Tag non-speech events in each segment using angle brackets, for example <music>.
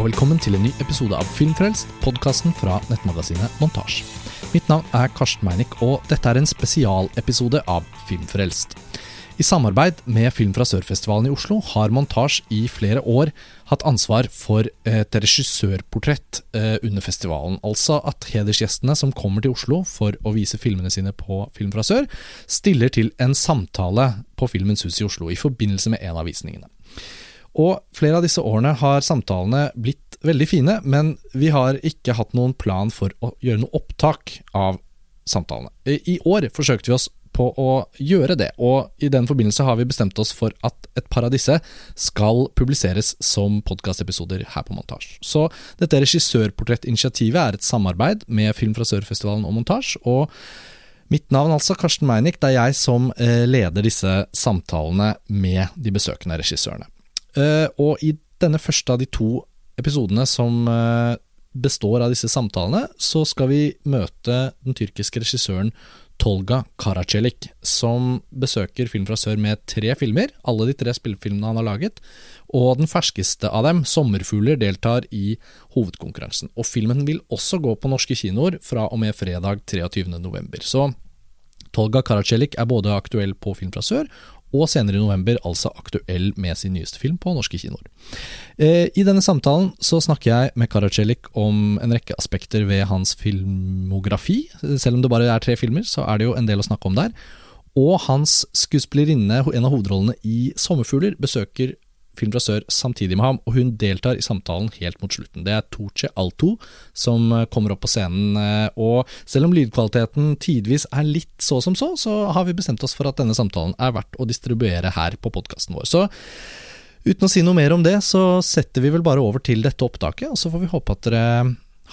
og velkommen til en ny episode av Filmfrelst, podkasten fra nettmagasinet Montasj. Mitt navn er Karsten Meinick, og dette er en spesialepisode av Filmfrelst. I samarbeid med Film fra Sør-festivalen i Oslo har Montasj i flere år hatt ansvar for et regissørportrett eh, under festivalen. Altså at hedersgjestene som kommer til Oslo for å vise filmene sine på Film fra Sør, stiller til en samtale på Filmens Hus i Oslo i forbindelse med en av visningene. Og flere av disse årene har samtalene blitt veldig fine, men vi har ikke hatt noen plan for å gjøre noe opptak av samtalene. I år forsøkte vi oss på å gjøre det, og i den forbindelse har vi bestemt oss for at et par av disse skal publiseres som podkastepisoder her på Montasj. Så dette regissørportrettinitiativet er et samarbeid med Film fra Sør-festivalen og Montasj. og Mitt navn altså, Karsten Meinick, det er jeg som eh, leder disse samtalene med de besøkende regissørene. Uh, og i denne første av de to episodene som uh, består av disse samtalene, så skal vi møte den tyrkiske regissøren Tolga Karacelik, som besøker Film fra sør med tre filmer, alle de tre spillefilmene han har laget, og den ferskeste av dem, 'Sommerfugler', deltar i hovedkonkurransen. Og filmen vil også gå på norske kinoer fra og med fredag 23.11. Så Tolga Karacelik er både aktuell på Film fra sør og senere i november altså aktuell med sin nyeste film på norske kinoer. Eh, I denne samtalen så snakker jeg med Karacelik om en rekke aspekter ved hans filmografi. Selv om det bare er tre filmer, så er det jo en del å snakke om der. Og hans skuespillerinne, en av hovedrollene i 'Sommerfugler', besøker Film fra sør samtidig med ham, og hun deltar i samtalen helt mot slutten. Det er Torche Alto som eh, kommer opp på scenen, eh, og selv om lydkvaliteten tidvis er litt så som så, så har vi bestemt oss for at denne samtalen er verdt å distribuere her på podkasten vår. Så uten å si noe mer om det, så setter vi vel bare over til dette opptaket, og så får vi håpe at dere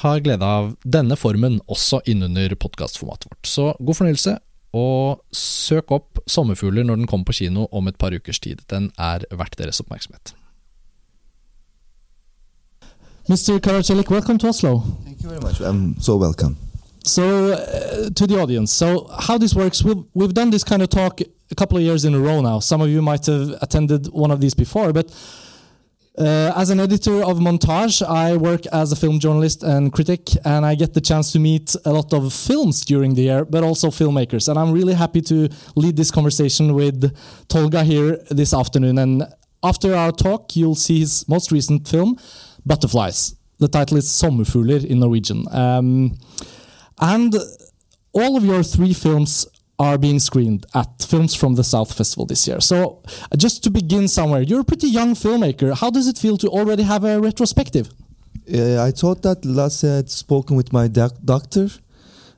har glede av denne formen også innunder podkastformatet vårt. Så god fornøyelse, og søk opp 'Sommerfugler' når den kommer på kino om et par ukers tid. Den er verdt deres oppmerksomhet. Mr. Karacelik, welcome to Oslo. Thank you very much. I'm so welcome. So, uh, to the audience, so how this works, we've, we've done this kind of talk a couple of years in a row now. Some of you might have attended one of these before, but uh, as an editor of Montage, I work as a film journalist and critic, and I get the chance to meet a lot of films during the year, but also filmmakers. And I'm really happy to lead this conversation with Tolga here this afternoon. And after our talk, you'll see his most recent film, Butterflies. The title is Sommerfugler in Norwegian. Um, and all of your three films are being screened at Films from the South Festival this year. So, just to begin somewhere, you're a pretty young filmmaker. How does it feel to already have a retrospective? Uh, I thought that last I had spoken with my doc doctor,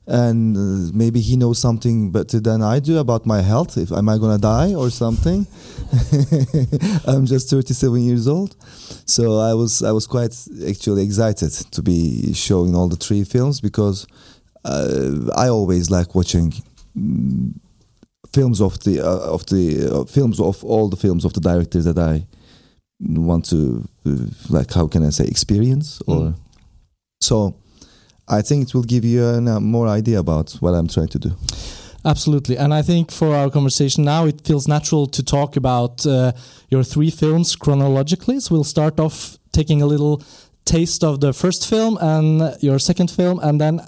and uh, maybe he knows something better than I do about my health. If am I gonna die or something? <laughs> I'm just 37 years old, so I was I was quite actually excited to be showing all the three films because uh, I always like watching films of the uh, of the uh, films of all the films of the directors that I want to uh, like how can I say experience or mm. so I think it will give you a uh, more idea about what I'm trying to do. Absolutely, and I think for our conversation now, it feels natural to talk about uh, your three films chronologically. So we'll start off taking a little taste of the first film and your second film, and then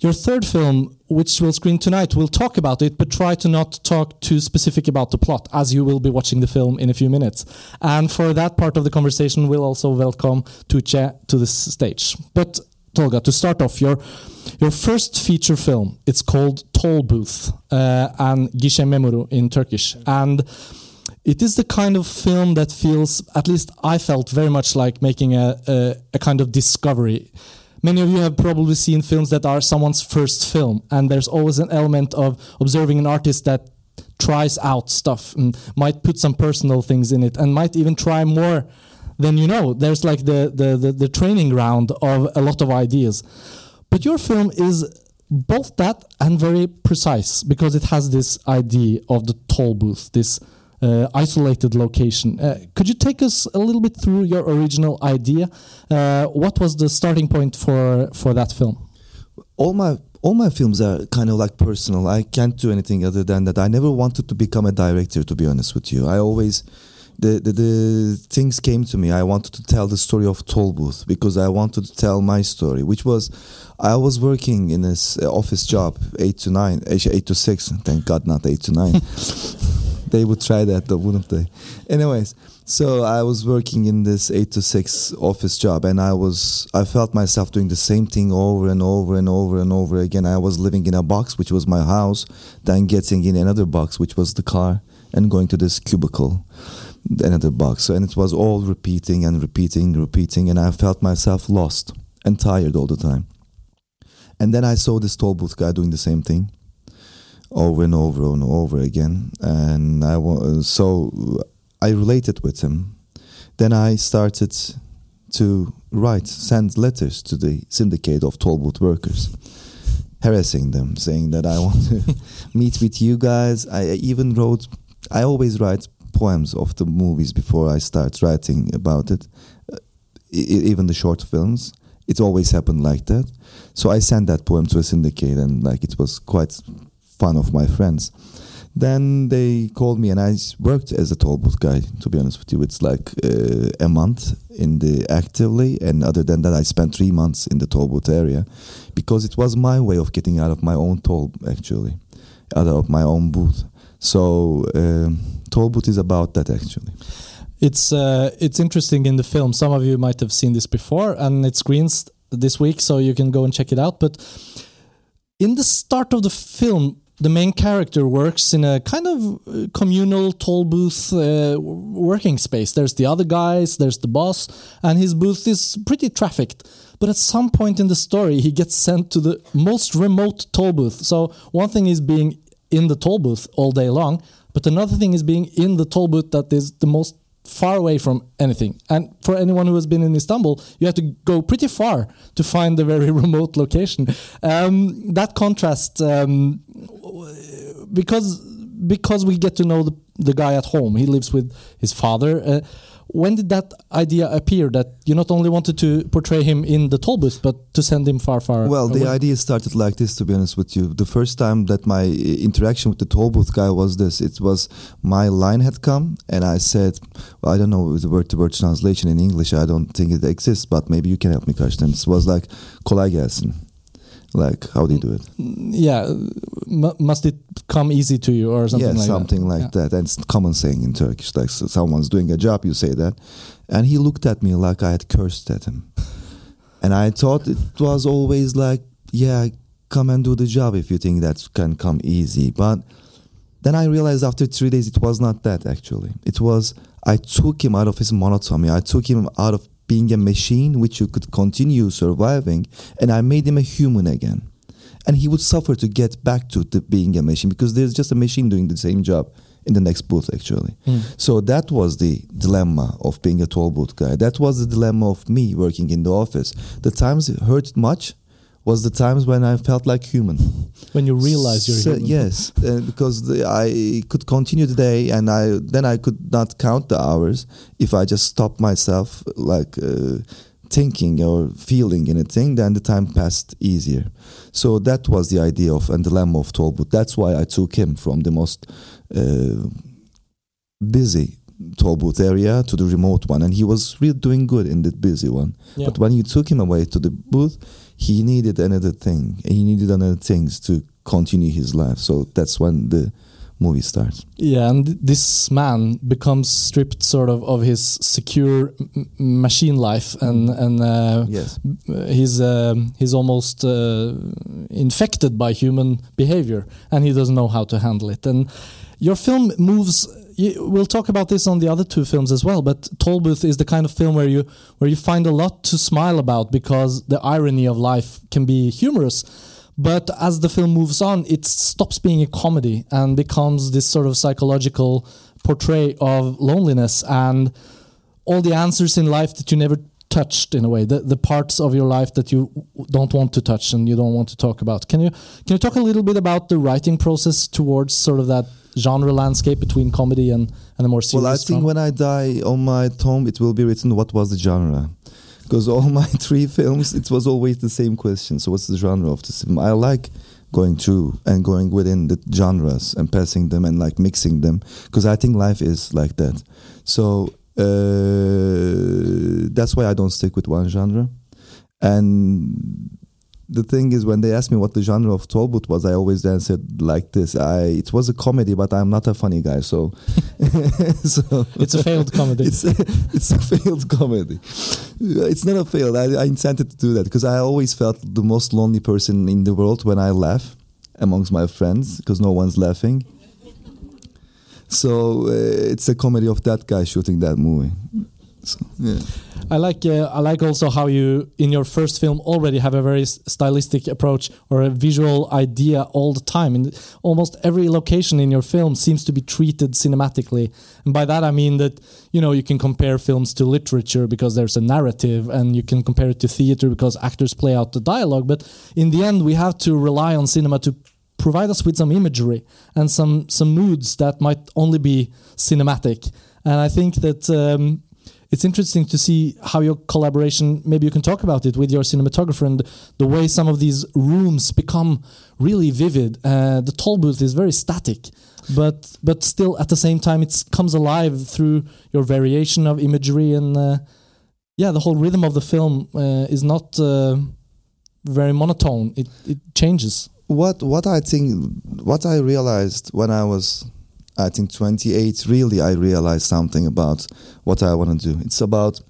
your third film, which will screen tonight, will talk about it, but try to not talk too specific about the plot, as you will be watching the film in a few minutes. And for that part of the conversation, we'll also welcome Tuğçe to the stage. But Tolga, to start off, your your first feature film, it's called Toll Booth uh, and Gişe Memuru in Turkish, and it is the kind of film that feels, at least I felt, very much like making a, a, a kind of discovery many of you have probably seen films that are someone's first film, and there's always an element of observing an artist that tries out stuff and might put some personal things in it and might even try more than you know. There's like the, the, the, the training ground of a lot of ideas. But your film is both that and very precise because it has this idea of the toll booth, this uh, isolated location. Uh, could you take us a little bit through your original idea? Uh, what was the starting point for for that film? All my all my films are kind of like personal. I can't do anything other than that. I never wanted to become a director, to be honest with you. I always the, the the things came to me. I wanted to tell the story of Tollbooth because I wanted to tell my story, which was I was working in this office job, eight to nine, eight to six. Thank God, not eight to nine. <laughs> they would try that, though, wouldn't they? Anyways, so I was working in this eight to six office job, and I was I felt myself doing the same thing over and over and over and over again. I was living in a box, which was my house, then getting in another box, which was the car, and going to this cubicle, another box. So, and it was all repeating and repeating, repeating, and I felt myself lost and tired all the time. And then I saw this toll booth guy doing the same thing over and over and over again, and I wa- so I related with him. Then I started to write, send letters to the syndicate of toll workers, harassing them, saying that I <laughs> want to meet with you guys. I even wrote, I always write poems of the movies before I start writing about it, uh, even the short films. It always happened like that. So I sent that poem to a syndicate, and like it was quite fun of my friends. Then they called me, and I worked as a toll booth guy. To be honest with you, it's like uh, a month in the actively, and other than that, I spent three months in the toll booth area because it was my way of getting out of my own toll, actually, out of my own booth. So um, toll booth is about that actually. It's uh, it's interesting in the film. Some of you might have seen this before, and it screens this week, so you can go and check it out. But in the start of the film, the main character works in a kind of uh, communal toll booth uh, working space. There's the other guys, there's the boss, and his booth is pretty trafficked. But at some point in the story, he gets sent to the most remote toll booth. So one thing is being in the toll booth all day long, but another thing is being in the toll booth that is the most far away from anything. And for anyone who has been in Istanbul, you have to go pretty far to find the very <laughs> remote location. Um, that contrast, um, because because we get to know the, the guy at home, he lives with his father. Uh, when did that idea appear that you not only wanted to portray him in the toll booth, but to send him far, far Well, the idea started like this, to be honest with you. The first time that my uh, interaction with the toll booth guy was this. It was my line had come, and I said, well, I don't know the word to word translation in English. I don't think it exists, but maybe you can help me, Karsten. It was like, kolay gelsin. Like, how do you do it? yeah, m- must it come easy to you or something yeah, like something that? like that. And it's common saying in Turkish, like so someone's doing a job, you say that. And he looked at me like I had cursed at him. and I thought it was always like, yeah, come and do the job if you think that can come easy. But then I realized after three days it was not that actually. It was I took him out of his monotony. I took him out of being a machine which you could continue surviving, and I made him a human again. And he would suffer to get back to the being a machine because there's just a machine doing the same job in the next booth actually. Hmm. So that was the dilemma of being a toll booth guy. That was the dilemma of me working in the office. The times hurt much was the times when I felt like human. when you realize you're So- human. yes, uh, because the, I could continue the day, and I then I could not count the hours if I just stopped myself, like uh, thinking or feeling anything. Then the time passed easier. So that was the idea of and the dilemma of Tollbooth. That's why I took him from the most uh, busy toll booth area to the remote one, and he was really doing good in the busy one. Yeah. But when you took him away to the booth, he needed another thing. He needed another things to continue his life. So that's when the movie starts. Yeah, and this man becomes stripped sort of of his secure machine life, and and uh, Yes. he's um, he's almost uh, infected by human behavior, and he doesn't know how to handle it. And your film moves. We'll talk about this on the other two films as well. But Tollbooth is the kind of film where you where you find a lot to smile about because the irony of life can be humorous. But as the film moves on, it stops being a comedy and becomes this sort of psychological portray of loneliness and all the answers in life that you never touched in a way the, the parts of your life that you don't want to touch and you don't want to talk about can you can you talk a little bit about the writing process towards sort of that genre landscape between comedy and, and a more serious Well, I think drama? when I die on my tomb, it will be written what was the genre. Because all <laughs> my three films, it was always the same question. So, what's the genre of this film? I like going through and going within the genres and passing them and like mixing them because I think life is like that. So uh, that's why I don't stick with one genre. And the thing is, when they asked me what the genre of Tollbooth was, I always answered like this: I it was a comedy, but I'm not a funny guy, so, <laughs> so It's a failed comedy. it's a, <laughs> it's a failed comedy. It's not a failed. I, I intended to do that because I always felt the most lonely person in the world when I laugh amongst my friends because no one's laughing. So uh, it's a comedy of that guy shooting that movie. So, yeah. I like uh, I like also how you in your first film already have a very stylistic approach or a visual idea all the time. In almost every location in your film seems to be treated cinematically, and by that I mean that you know you can compare films to literature because there's a narrative, and you can compare it to theater because actors play out the dialogue. But in the end, we have to rely on cinema to provide us with some imagery and some some moods that might only be cinematic. And I think that. Um, it's interesting to see how your collaboration maybe you can talk about it with your cinematographer and the way some of these rooms become really vivid. Uh, the toll booth is very static but but still at the same time it comes alive through your variation of imagery and uh, yeah the whole rhythm of the film uh, is not uh, very monotone. It, it changes. What what I think what I realized when I was I think 28 really I realized something about what I want to do. It's about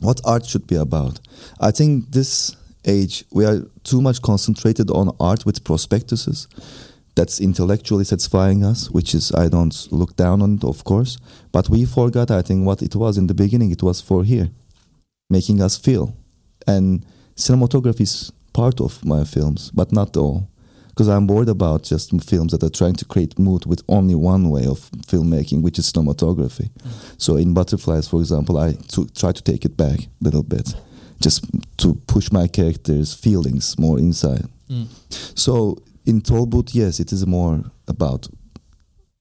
what art should be about. I think this age we are too much concentrated on art with prospectuses. That's intellectually satisfying us which is I don't look down on it of course. But we forgot I think what it was in the beginning. It was for here making us feel. And cinematography is part of my films but not all because I'm bored about just films that are trying to create mood with only one way of filmmaking, which is cinematography. So in Butterflies, for example, I to, try to take it back a little bit, just to push my characters' feelings more inside. Mm. So in Tollbooth, yes, it is more about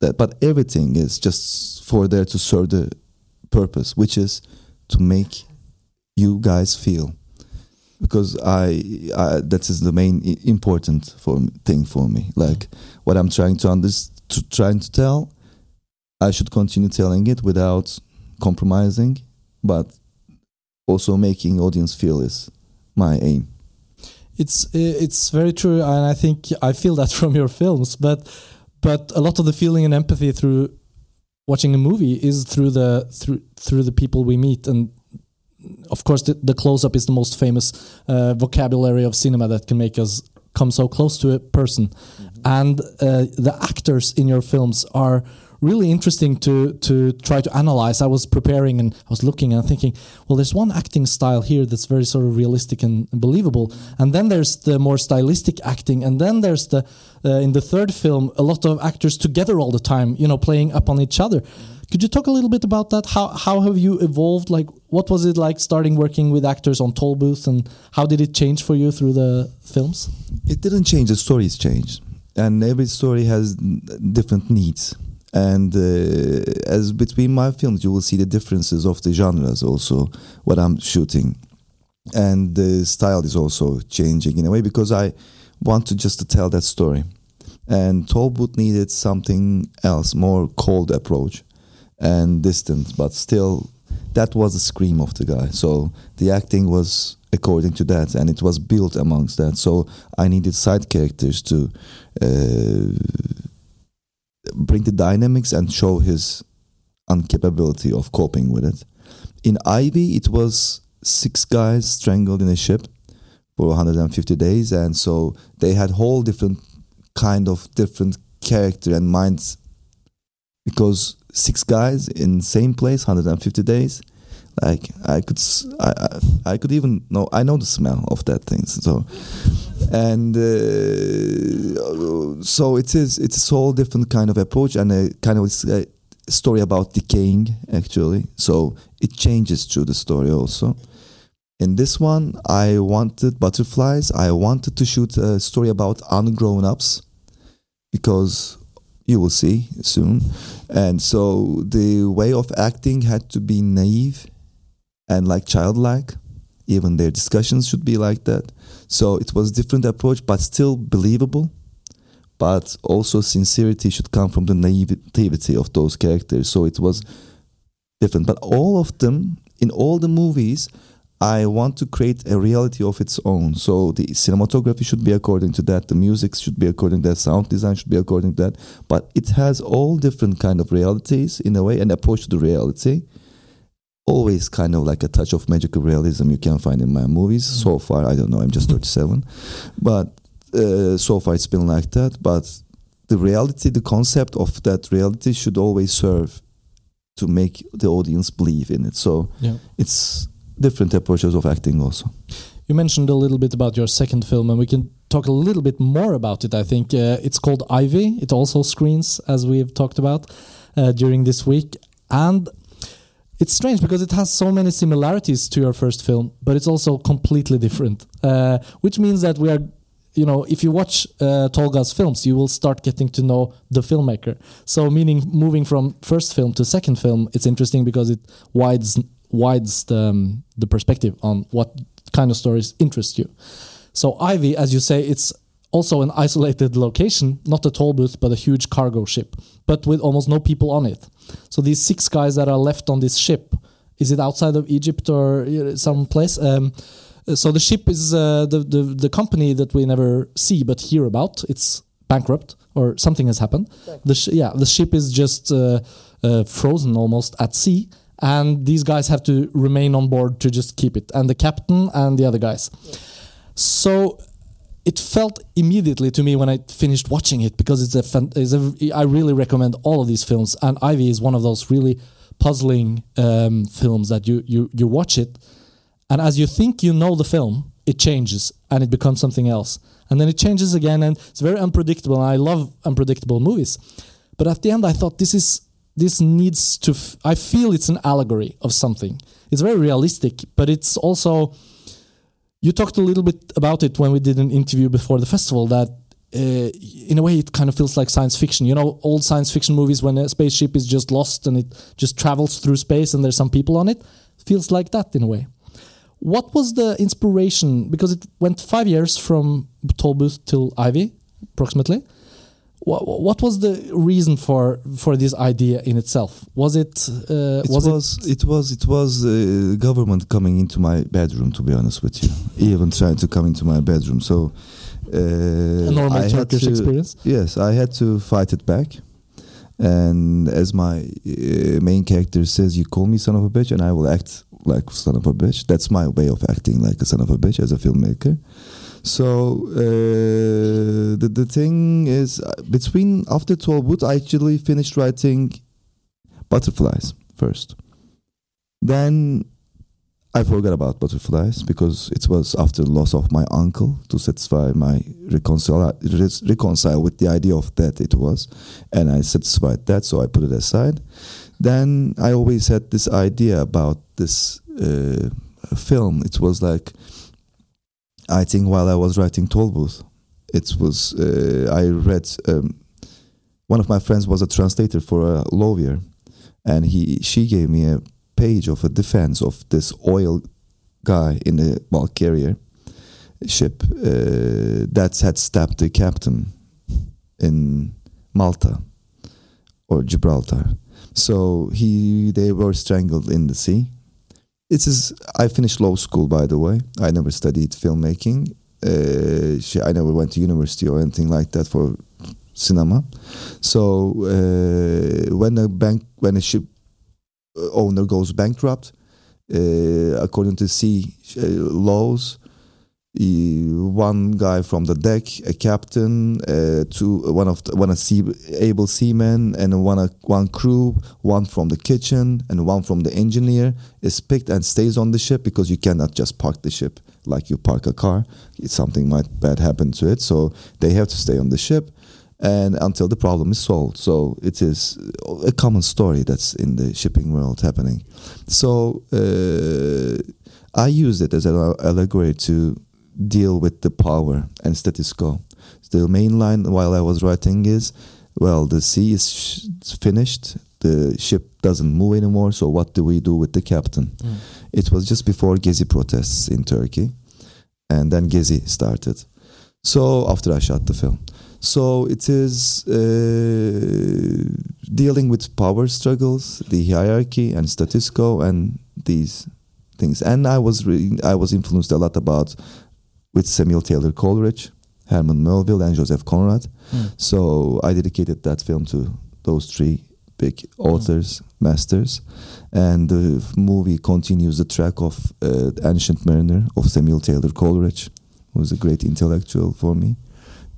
that, but everything is just for there to serve the purpose, which is to make you guys feel because I, I that is the main important for m- thing for me. Like what I'm trying to under, to trying to tell, I should continue telling it without compromising, but also making audience feel is my aim. it's it's very true and i think i feel that <laughs> from your films but but a lot of the feeling and empathy through watching a movie is through the through through the people we meet and of course the, the close up is the most famous uh, vocabulary of cinema that can make us come so close to a person. And uh, the actors in your films are really interesting to to try to analyze. I was preparing and i was looking and thinking well there's one acting style here that's very sort of realistic and believable. And then there's the more stylistic acting. And then there's the uh, in the third film a lot of actors together all the time you know playing up on each other could you talk a little bit about that how how have you evolved like what was it like starting working with actors on toll booth and how did it change for you through the films It didn't change. The stories changed, and every story has different needs. And uh, as between my films, you will see the differences of the genres. Also, what I'm shooting, and the style is also changing in a way because I want to just to tell that story. And Tollbooth needed something else, more cold approach and distant, but still, that was the scream of the guy. So the acting was according to that, and it was built amongst that. So I needed side characters to uh, bring the dynamics and show his incapability of coping with it. In Ivy, it was six guys strangled in a ship for 150 days, and so they had whole different kind of different character and minds because six guys in same place 150 days like i could i i, I could even know i know the smell of that thing so. And uh, so it is it's a whole different kind of approach and a kind of a story about decaying actually. So it changes through the story also. In this one i wanted butterflies. I wanted to shoot a story about ungrown ups because you will see soon. And so the way of acting had to be naive and like childlike. Even their discussions should be like that. So it was different approach but still believable. But also sincerity should come from the naivety of those characters. So it was different. But all of them, in all the movies, I want to create a reality of its own. So the cinematography should be according to that, the music should be according to that, sound design should be according to that. But it has all different kind of realities in a way, and approach to the reality. Always kind of like a touch of magical realism you can find in my movies. So far, I don't know, I'm just 37, but uh, so far it's been like that. But the reality, the concept of that reality should always serve to make the audience believe in it. So Yeah. it's different approaches of acting also. You mentioned a little bit about your second film, and we can talk a little bit more about it. I think uh, it's called Ivy. It also screens, as we've talked about uh, during this week, and it's strange because it has so many similarities to your first film, but it's also completely different. Uh, which means that we are, you know, if you watch uh, Tolga's films, you will start getting to know the filmmaker. So, meaning moving from first film to second film, it's interesting because it widens widens the, um, the perspective on what kind of stories interest you. So, Ivy, as you say, it's also an isolated location, not a toll booth, but a huge cargo ship, but with almost no people on it. So these six guys that are left on this ship, is it outside of Egypt or uh, some place? Um, so the ship is uh, the, the the company that we never see but hear about. It's bankrupt or something has happened. The sh- yeah, the ship is just uh, uh, frozen almost at sea, and these guys have to remain on board to just keep it, and the captain and the other guys. So it felt immediately to me when I finished watching it because it's a, fan, it's a I really recommend all of these films. And Ivy is one of those really puzzling um, films that you you you watch it. And as you think you know the film it changes and it becomes something else. And then it changes again and it's very unpredictable. And I love unpredictable movies. But at the end I thought this is this needs to f- I feel it's an allegory of something. It's very realistic but it's also you talked a little bit about it when we did an interview before the festival that uh, in a way it kind of feels like science fiction. You know old science fiction movies when a spaceship is just lost and it just travels through space and there's some people on it? Feels like that in a way. What was the inspiration? Because it went five years from Tollbooth till Ivy approximately what, what was the reason for for this idea in itself? Was it uh, It was, was, it it was it was uh, government coming into my bedroom to be honest with you. <laughs> Even trying to come into my bedroom. So uh, a normal I Turkish to- experience? Yes I had to fight it back. And as my uh, main character says you call me son of a bitch and I will act like son of a bitch. That's my way of acting like a son of a bitch as a filmmaker so uh, the the thing is uh, between after Tollbooth I actually finished writing butterflies first. Then I forgot about butterflies because it was after the loss of my uncle to satisfy my reconcile reconcile with the idea of that it was, and I satisfied that, so I put it aside. Then I always had this idea about this uh, film. It was like I think while I was writing Tollbooth, it was uh, I read. Um, one of my friends was a translator for a lawyer, and he she gave me a page of a defense of this oil guy in the bulk carrier ship uh, that had stabbed the captain in Malta or Gibraltar. So he they were strangled in the sea. It is. I finished law school, by the way. I never studied filmmaking. Uh, I never went to university or anything like that for cinema. So uh, when a bank, when a ship uh, owner goes bankrupt, uh, according to sea uh, laws, one guy from the deck, a captain, uh, two one of the, one a sea, able seaman, and one a, one crew, one from the kitchen, and one from the engineer is picked and stays on the ship because you cannot just park the ship like you park a car. It's something might bad happen to it, so they have to stay on the ship and until the problem is solved. So it is a common story that's in the shipping world happening. So uh, I use it as an allegory to deal with the power and status quo. The main line while I was writing is, well, the sea is sh- finished. The ship doesn't move anymore. So what do we do with the captain? It was just before Gezi protests in Turkey, and then Gezi started. So after I shot the film, So it is uh, dealing with power struggles, the hierarchy and status quo, and these things. And I was reading, I was influenced a lot about with Samuel Taylor Coleridge, Herman Melville, and Joseph Conrad. Mm. So I dedicated that film to those three big authors, masters, and the movie continues the track of uh, Ancient Mariner of Samuel Taylor Coleridge, who was a great intellectual for me.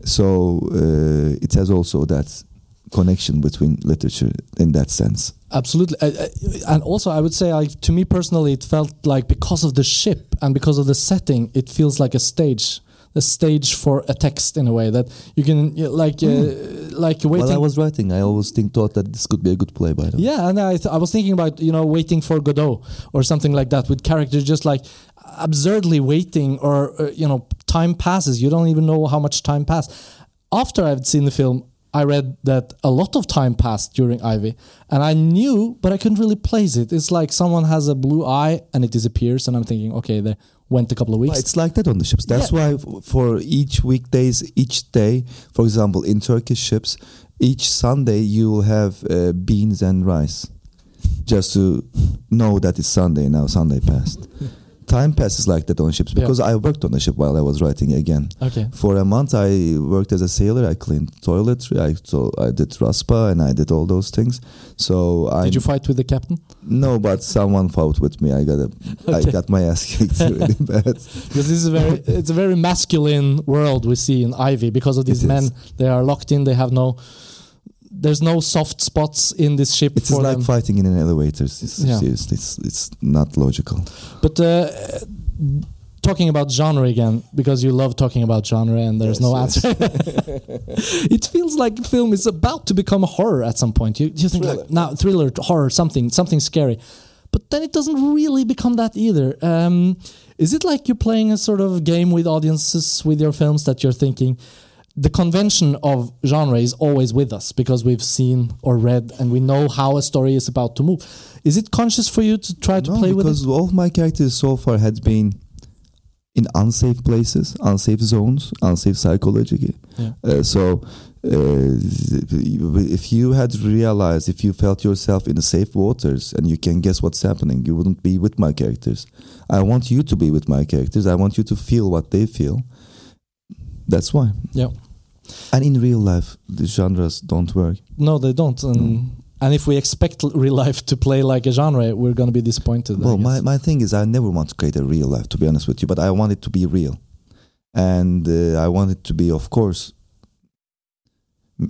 So uh, it has also that connection between literature in that sense. Absolutely, uh, uh, and also I would say, like to me personally, it felt like because of the ship and because of the setting, it feels like a stage, a stage for a text in a way that you can like uh, like waiting. While I was writing, I always think thought that this could be a good play. By the way, yeah, and I, th- I was thinking about you know waiting for Godot or something like that with characters just like absurdly waiting or uh, you know time passes you don't even know how much time passed after i've seen the film i read that a lot of time passed during ivy and i knew but i couldn't really place it it's like someone has a blue eye and it disappears and i'm thinking okay they went a couple of But weeks it's like that on the ships. That's why for each weekdays, each day, for example, in Turkish ships, each Sunday you will have uh, beans and rice, just to know that it's Sunday now. Sunday passed. <laughs> Time passes like that on ships Yeah. because I worked on a ship while I was writing again. okay For a month, I worked as a sailor. I cleaned toiletry. I so I did raspa and I did all those things. So I did you fight with the captain no, but someone fought with me. I got a I Okay. got my ass <laughs> kicked really bad. because this is a very it's a very masculine world we see in ivy because of these It men is. they are locked in they have no there's no soft spots in this ship It's like them. fighting in an elevator. It's, Yeah. seriously, it's, it's not logical. but uh, talking about genre again because you love talking about genre and there's Yes, no yes. answer <laughs> it feels like film is about to become a horror at some point you, you think like Thriller. now thriller horror something something scary but then it doesn't really become that either um, is it like you're playing a sort of game with audiences with your films that you're thinking the convention of genre is always with us because we've seen or read and we know how a story is about to move is it conscious for you to try to no, play with it because all of my characters so far had been in unsafe places, unsafe zones, unsafe psychologically. Yeah. Uh, so, uh, if you had realized, if you felt yourself in the safe waters and you can guess what's happening, you wouldn't be with my characters. I want you to be with my characters. I want you to feel what they feel. That's why. yeah And in real life, the genres don't work. No, they don't. And and if we expect real life to play like a genre, we're going to be disappointed. Well, my, my thing is, I never want to create a real life, to be honest with you, but I want it to be real. And uh, I want it to be, of course,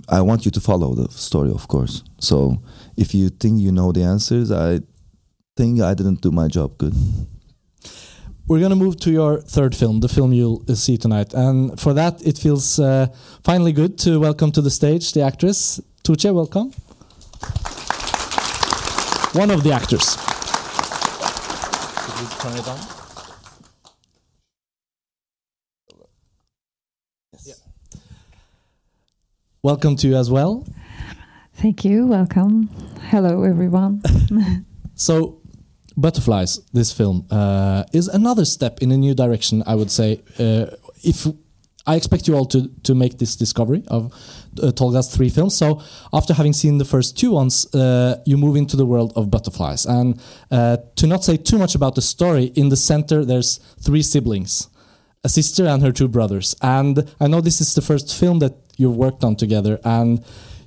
I want you to follow the story, of course. So if you think you know the answers, I think I didn't do my job good. We're going to move to your third film, the film you'll see tonight. And for that, it feels uh, finally good to welcome to the stage the actress Tuğçe. Welcome. One of the actors. Turn it on. Yes. Welcome to you as well. Thank you. Welcome. Hello, everyone. <laughs> <laughs> So, Butterflies, this film, uh, is another step in a new direction, I would say. Uh, if I expect you all to, to make this discovery of uh, Tolga's three films. So, after having seen the first two ones, uh, you move into the world of Butterflies. And uh, to not say too much about the story, in the center, there's three siblings a sister and her two brothers. And I know this is the first film that you've worked on together. And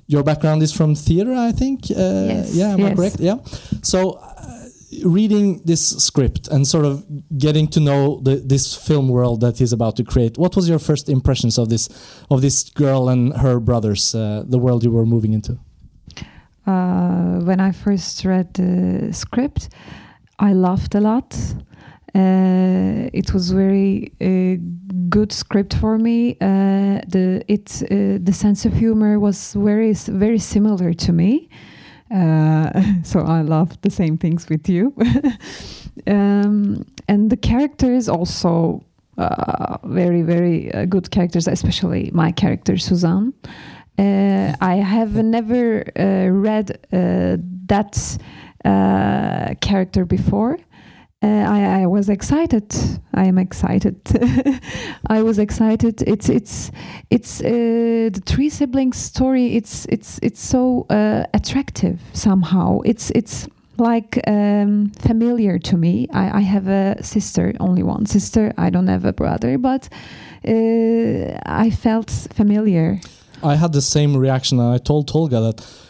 your background is from theater, I think. Uh, Yes, Yeah, am I yes. correct? Yeah. So, uh, reading this script and sort of getting to know the, this film world that he's about to create, what was your first impressions of this of this girl and her brothers, uh, the world you were moving into? Uh, when I first read the script, I laughed a lot. Uh, it was very uh, good script for me. Uh, the it uh, the sense of humor was very very similar to me. Uh, <laughs> so I love the same things with you. <laughs> um, and the characters also uh, very very uh, good characters, especially my character Suzanne. Uh, I have never uh, read that character before, Uh, I, I was excited. I am excited. <laughs> I was excited. It's it's it's uh, the three siblings story. It's it's it's so uh, attractive somehow. It's it's like um, familiar to me. I, I have a sister, only one sister. I don't have a brother, but uh, I felt familiar. I had the same reaction, I told Tolga that.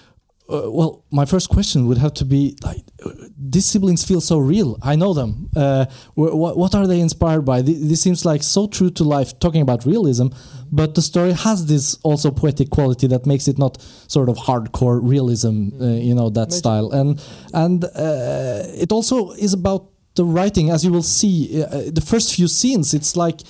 Uh, well, my first question would have to be like, uh, these siblings feel so real. I know them. Uh, wh- wh- what are they inspired by? Th- this seems like so true to life, talking about realism, but the story has this also poetic quality that makes it not sort of hardcore realism, uh, you know, that style. And and uh, it also is about the writing, as you will see. Uh, the first few scenes, it's like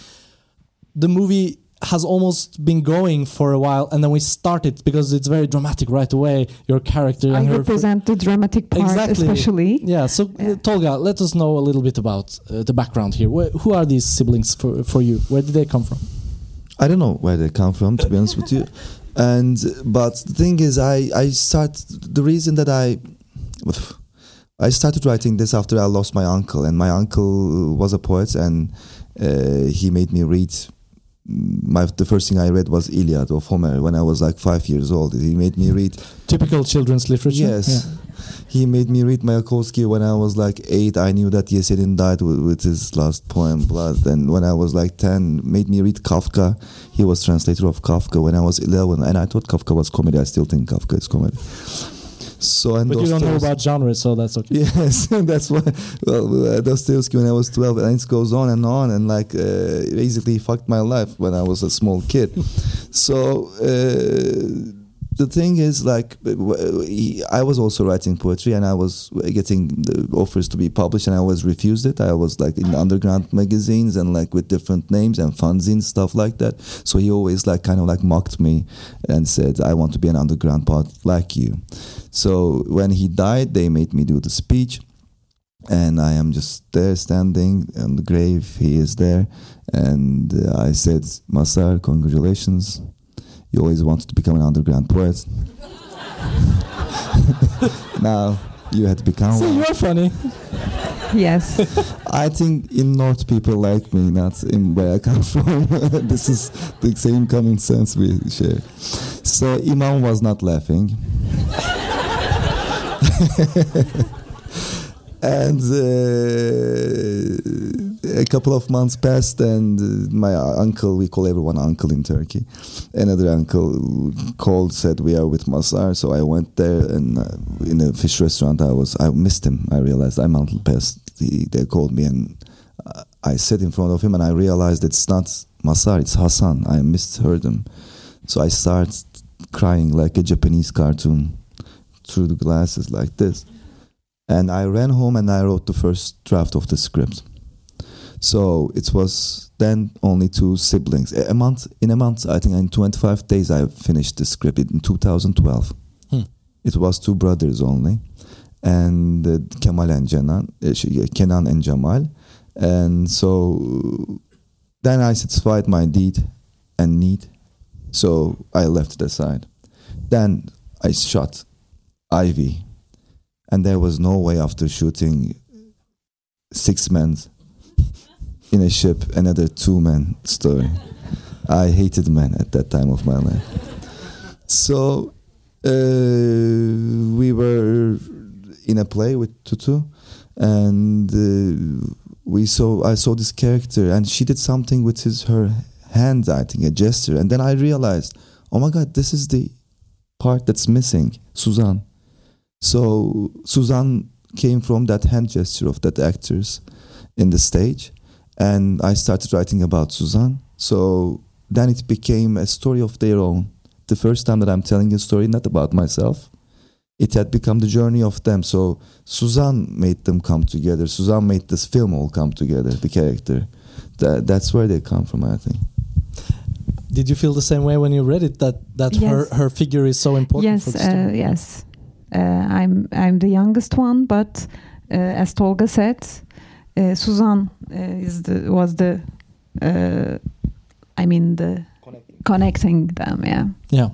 the movie has almost been going for a while and then we start it because it's very dramatic right away your character I and her represent the dramatic part, Exactly. especially. yeah so uh, Yeah. tolga let us know a little bit about uh, the background here Wh- who are these siblings for, for you where did they come from I don't know where they come from, to be honest with you. <laughs> And but the thing is, I I start the reason that I I started writing this after I lost my uncle, and my uncle was a poet, and uh, he made me read. My the first thing I read was Iliad of Homer when I was like five years old. He made me read typical children's literature Yes. Yeah. He made me read Mayakovsky when I was like eight. I knew that Yesenin died with, with his last poem, Blood. And when I was like 10, made me read Kafka. He was translator of Kafka when I was 11. And I thought Kafka was comedy. I still think Kafka is comedy. So, and but you don't know about genres, so that's okay <laughs> Yes, <laughs> that's why. Well, uh, Dostoevsky when I was 12, and it goes on and on, and like uh, basically fucked my life when I was a small kid. <laughs> so uh, the thing is, like, uh, he, I was also writing poetry, and I was getting the offers to be published, and I was refused it. I was like in underground magazines and like with different names and fanzines, stuff like that. So he always like kind of like mocked me and said, "I want to be an underground poet like you." So when he died, they made me do the speech, and I am just there standing on the grave. He is there, and uh, I said, "Masar, congratulations! You always wanted to become an underground poet. <laughs> now you had to become so one." you're funny Yes. I think in North people like me, not in where I come <laughs> from. <laughs> this is the same common sense we share. So Imam was not laughing. <laughs> and uh, a couple of months passed, and uh, my uncle, we call everyone uncle in Turkey, another uncle called, said we are with Masar. So I went there, and uh, in a fish restaurant, I was I missed him. I realized I'm Uncle Pest. He, they called me, and uh, I sat in front of him, and I realized it's not Masar, it's Hassan. I misheard him, so I started crying like a Japanese cartoon through the glasses like this. And I ran home and I wrote the first draft of the script. So it was then only two siblings. A month in a month, I think in 25 days I finished the script in 2012. Hmm. It was two brothers only, and uh, Kemal and Kenan, uh, Kenan and Jamal. And so then I satisfied my deed and need, so I left it aside. Then I shot Ivy, and there was no way after shooting six men in a ship, another two men story. I hated men at that time of my life. So uh, we were in a play with Tutu, and uh, we saw. I saw this character, and she did something with his her hand. I think a gesture, and then I realized, oh my God, this is the part that's missing, Suzanne. So Suzanne came from that hand gesture of that actors in the stage, and I started writing about Suzanne. So then it became a story of their own. The first time that I'm telling a story, not about myself, it had become the journey of them. So Suzanne made them come together. Suzanne made this film all come together. The character, that that's where they come from. I think. did you feel the same way when you read it that that her Yes. her figure is so important for yes, the story? uh, yes. Uh, I'm I'm the youngest one, but uh, as Tolga said, uh, Suzanne uh, is the was the uh, I mean the connecting them. Yeah. Yeah,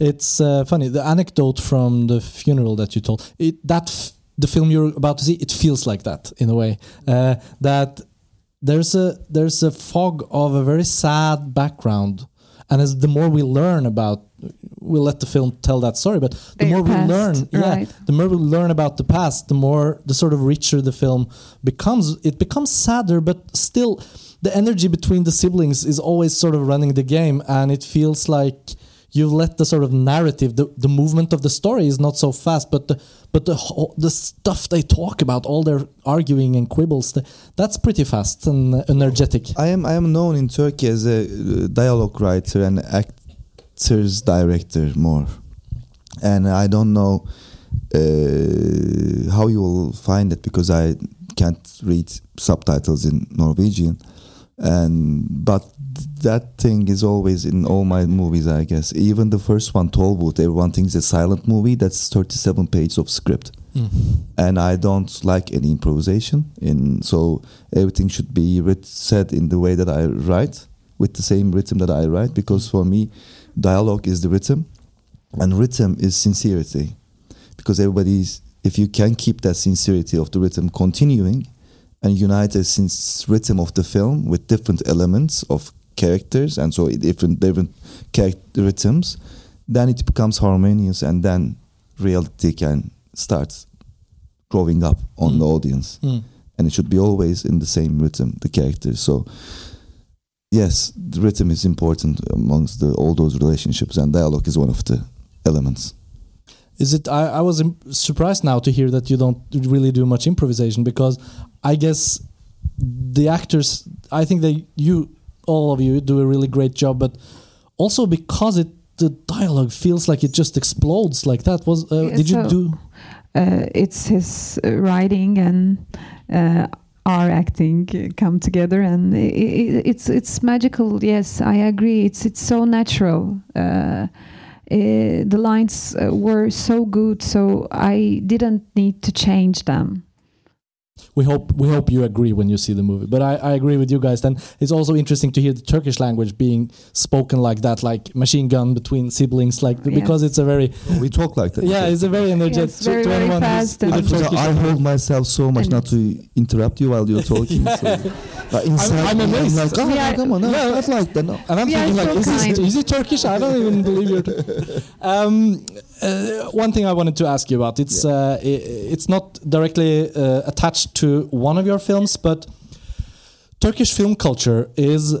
it's uh, funny. The anecdote from the funeral that you told it that f- the film you're about to see, it feels like that in a way. Uh, that there's a there's a fog of a very sad background, and as the more we learn about, we'll let the film tell that story. But the more past, we learn, yeah, right. the more we learn about the past, the more the sort of richer the film becomes. It becomes sadder, but still, the energy between the siblings is always sort of running the game, and it feels like you've let the sort of narrative, the, the movement of the story is not so fast, but the but the the stuff they talk about, all their arguing and quibbles, that's pretty fast and energetic. I am I am known in Turkey as a uh, dialogue writer and actors director more, and I don't know uh, how you will find it because I can't read subtitles in Norwegian, and but that thing is always in all my movies. I guess even the first one, Tollbooth, everyone thinks it's a silent movie. That's thirty-seven pages of script mm. and I don't like any improvisation. In so everything should be writ- said in the way that I write, with the same rhythm that I write, because for me, dialogue is the rhythm, and rhythm is sincerity, because everybody's if you can keep that sincerity of the rhythm continuing, and unite a since rhythm of the film with different elements of characters and so different different character rhythms, then it becomes harmonious, and then reality can start growing up on Mm. the audience Mm. and it should be always in the same rhythm the characters so yes the rhythm is important amongst the, all those relationships and dialogue is one of the elements Is it? I, I was surprised now to hear that you don't really do much improvisation because I guess the actors, I think they you all of you do a really great job, but also because it the dialogue feels like it just explodes like that. Was uh, Yeah, did you do? uh, it's his uh, writing and uh, our acting come together, and i i it's it's magical. Yes, I agree. It's it's so natural. Uh, uh, the lines were so good, so I didn't need to change them. We hope we hope you agree when you see the movie. But I, I agree with you guys. Then it's also interesting to hear the Turkish language being spoken like that, like machine gun between siblings, like Yeah. because it's a very we talk like that yeah, it's a very energetic. Yes, very, very anyone who's fast and- either I, Turkish I hold myself so much not to interrupt you while you're talking. so, but inside, I'm amazed. like, oh, We are- come on, no, Yeah. not like that. No. And I'm We thinking, like, so is, this, is it Turkish? I don't even believe you're. <laughs> Um, uh, one thing I wanted to ask you about it's uh, i it's not directly uh, attached to one of your films, but Turkish film culture is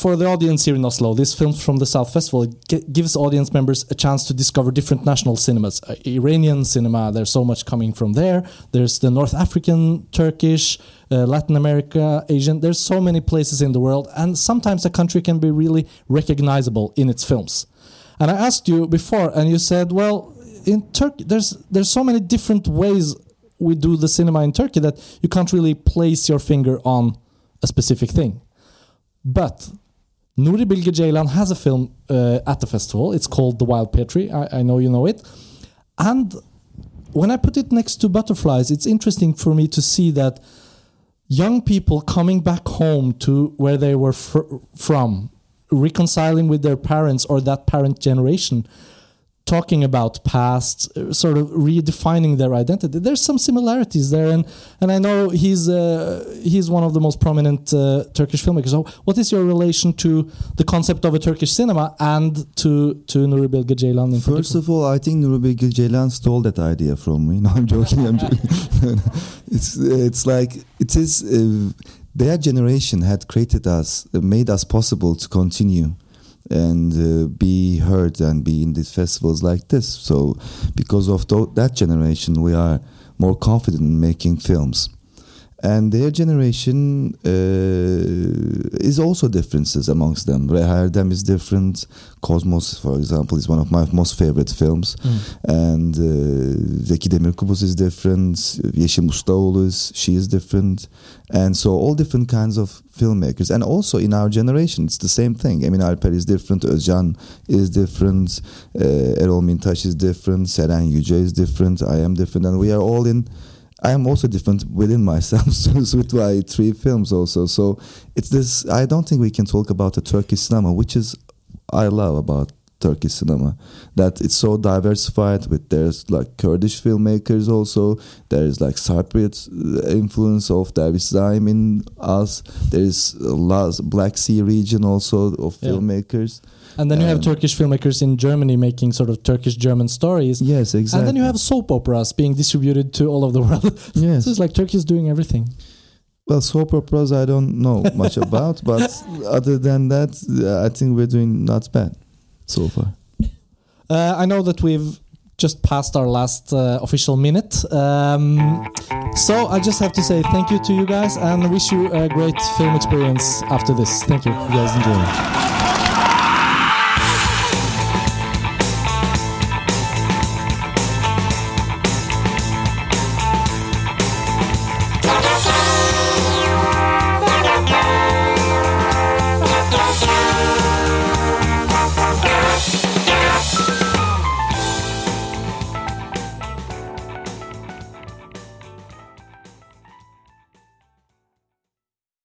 for the audience here in Oslo. This film from the South Festival gives audience members a chance to discover different national cinemas. Uh, Iranian cinema, there's so much coming from there. There's the North African, Turkish, uh, Latin America, Asian. There's so many places in the world, and sometimes a country can be really recognizable in its films. And I asked you before, and you said, "Well, in Turkey, there's there's so many different ways we do the cinema in Turkey that you can't really place your finger on a specific thing." But Nuri Bilge Ceylan has a film uh, at the festival. It's called The Wild Pear Tree. I, I know you know it. And when I put it next to Butterflies, it's interesting for me to see that young people coming back home to where they were fr- from, reconciling with their parents or that parent generation, talking about past, uh, sort of redefining their identity. There's some similarities there, and and I know he's uh, he's one of the most prominent uh, Turkish filmmakers. So, what is your relation to the concept of a Turkish cinema and to to Nuri Bilge Ceylan in First particular? of all, I think Nuri Bilge Ceylan stole that idea from me. <laughs> No, I'm joking. I'm joking. <laughs> it's it's like it is. Uh, their generation had created us, made us possible to continue and uh, be heard and be in these festivals like this. So, because of tho- that generation, we are more confident in making films. And their generation uh, is also differences amongst them. Reha Erdem is different. Kosmos, for example, is one of my most favorite films. And uh, Zeki Demirkubuz is different. Yeşim Ustaoğlu is, she is different. And so all different kinds of filmmakers. And also in our generation, it's the same thing. Emin Alper is different. Özcan is different. Uh, Erol Mintaş is different. Seren Yüce is different. I am different. And we are all in I am also different within myself <laughs> so with my three films also. So it's this. I don't think we can talk about the Turkish cinema, which is I love about Turkish cinema. That it's so diversified. With there's like Kurdish filmmakers also. There is like Cypriot uh, influence of Derviş Zaim in us. There is a lot Black Sea region also of Yeah. filmmakers. And then you have Um, Turkish filmmakers in Germany making sort of Turkish German stories. Yes, exactly. And then you have soap operas being distributed to all of the world. <laughs> yes. so it's like Turkey is doing everything. Well, soap operas I don't know much <laughs> about, but other than that, I think we're doing not bad so far. Uh, I know that we've just passed our last uh, official minute. Um, so I just have to say thank you to you guys and wish you a great film experience after this. Thank you. You guys enjoy.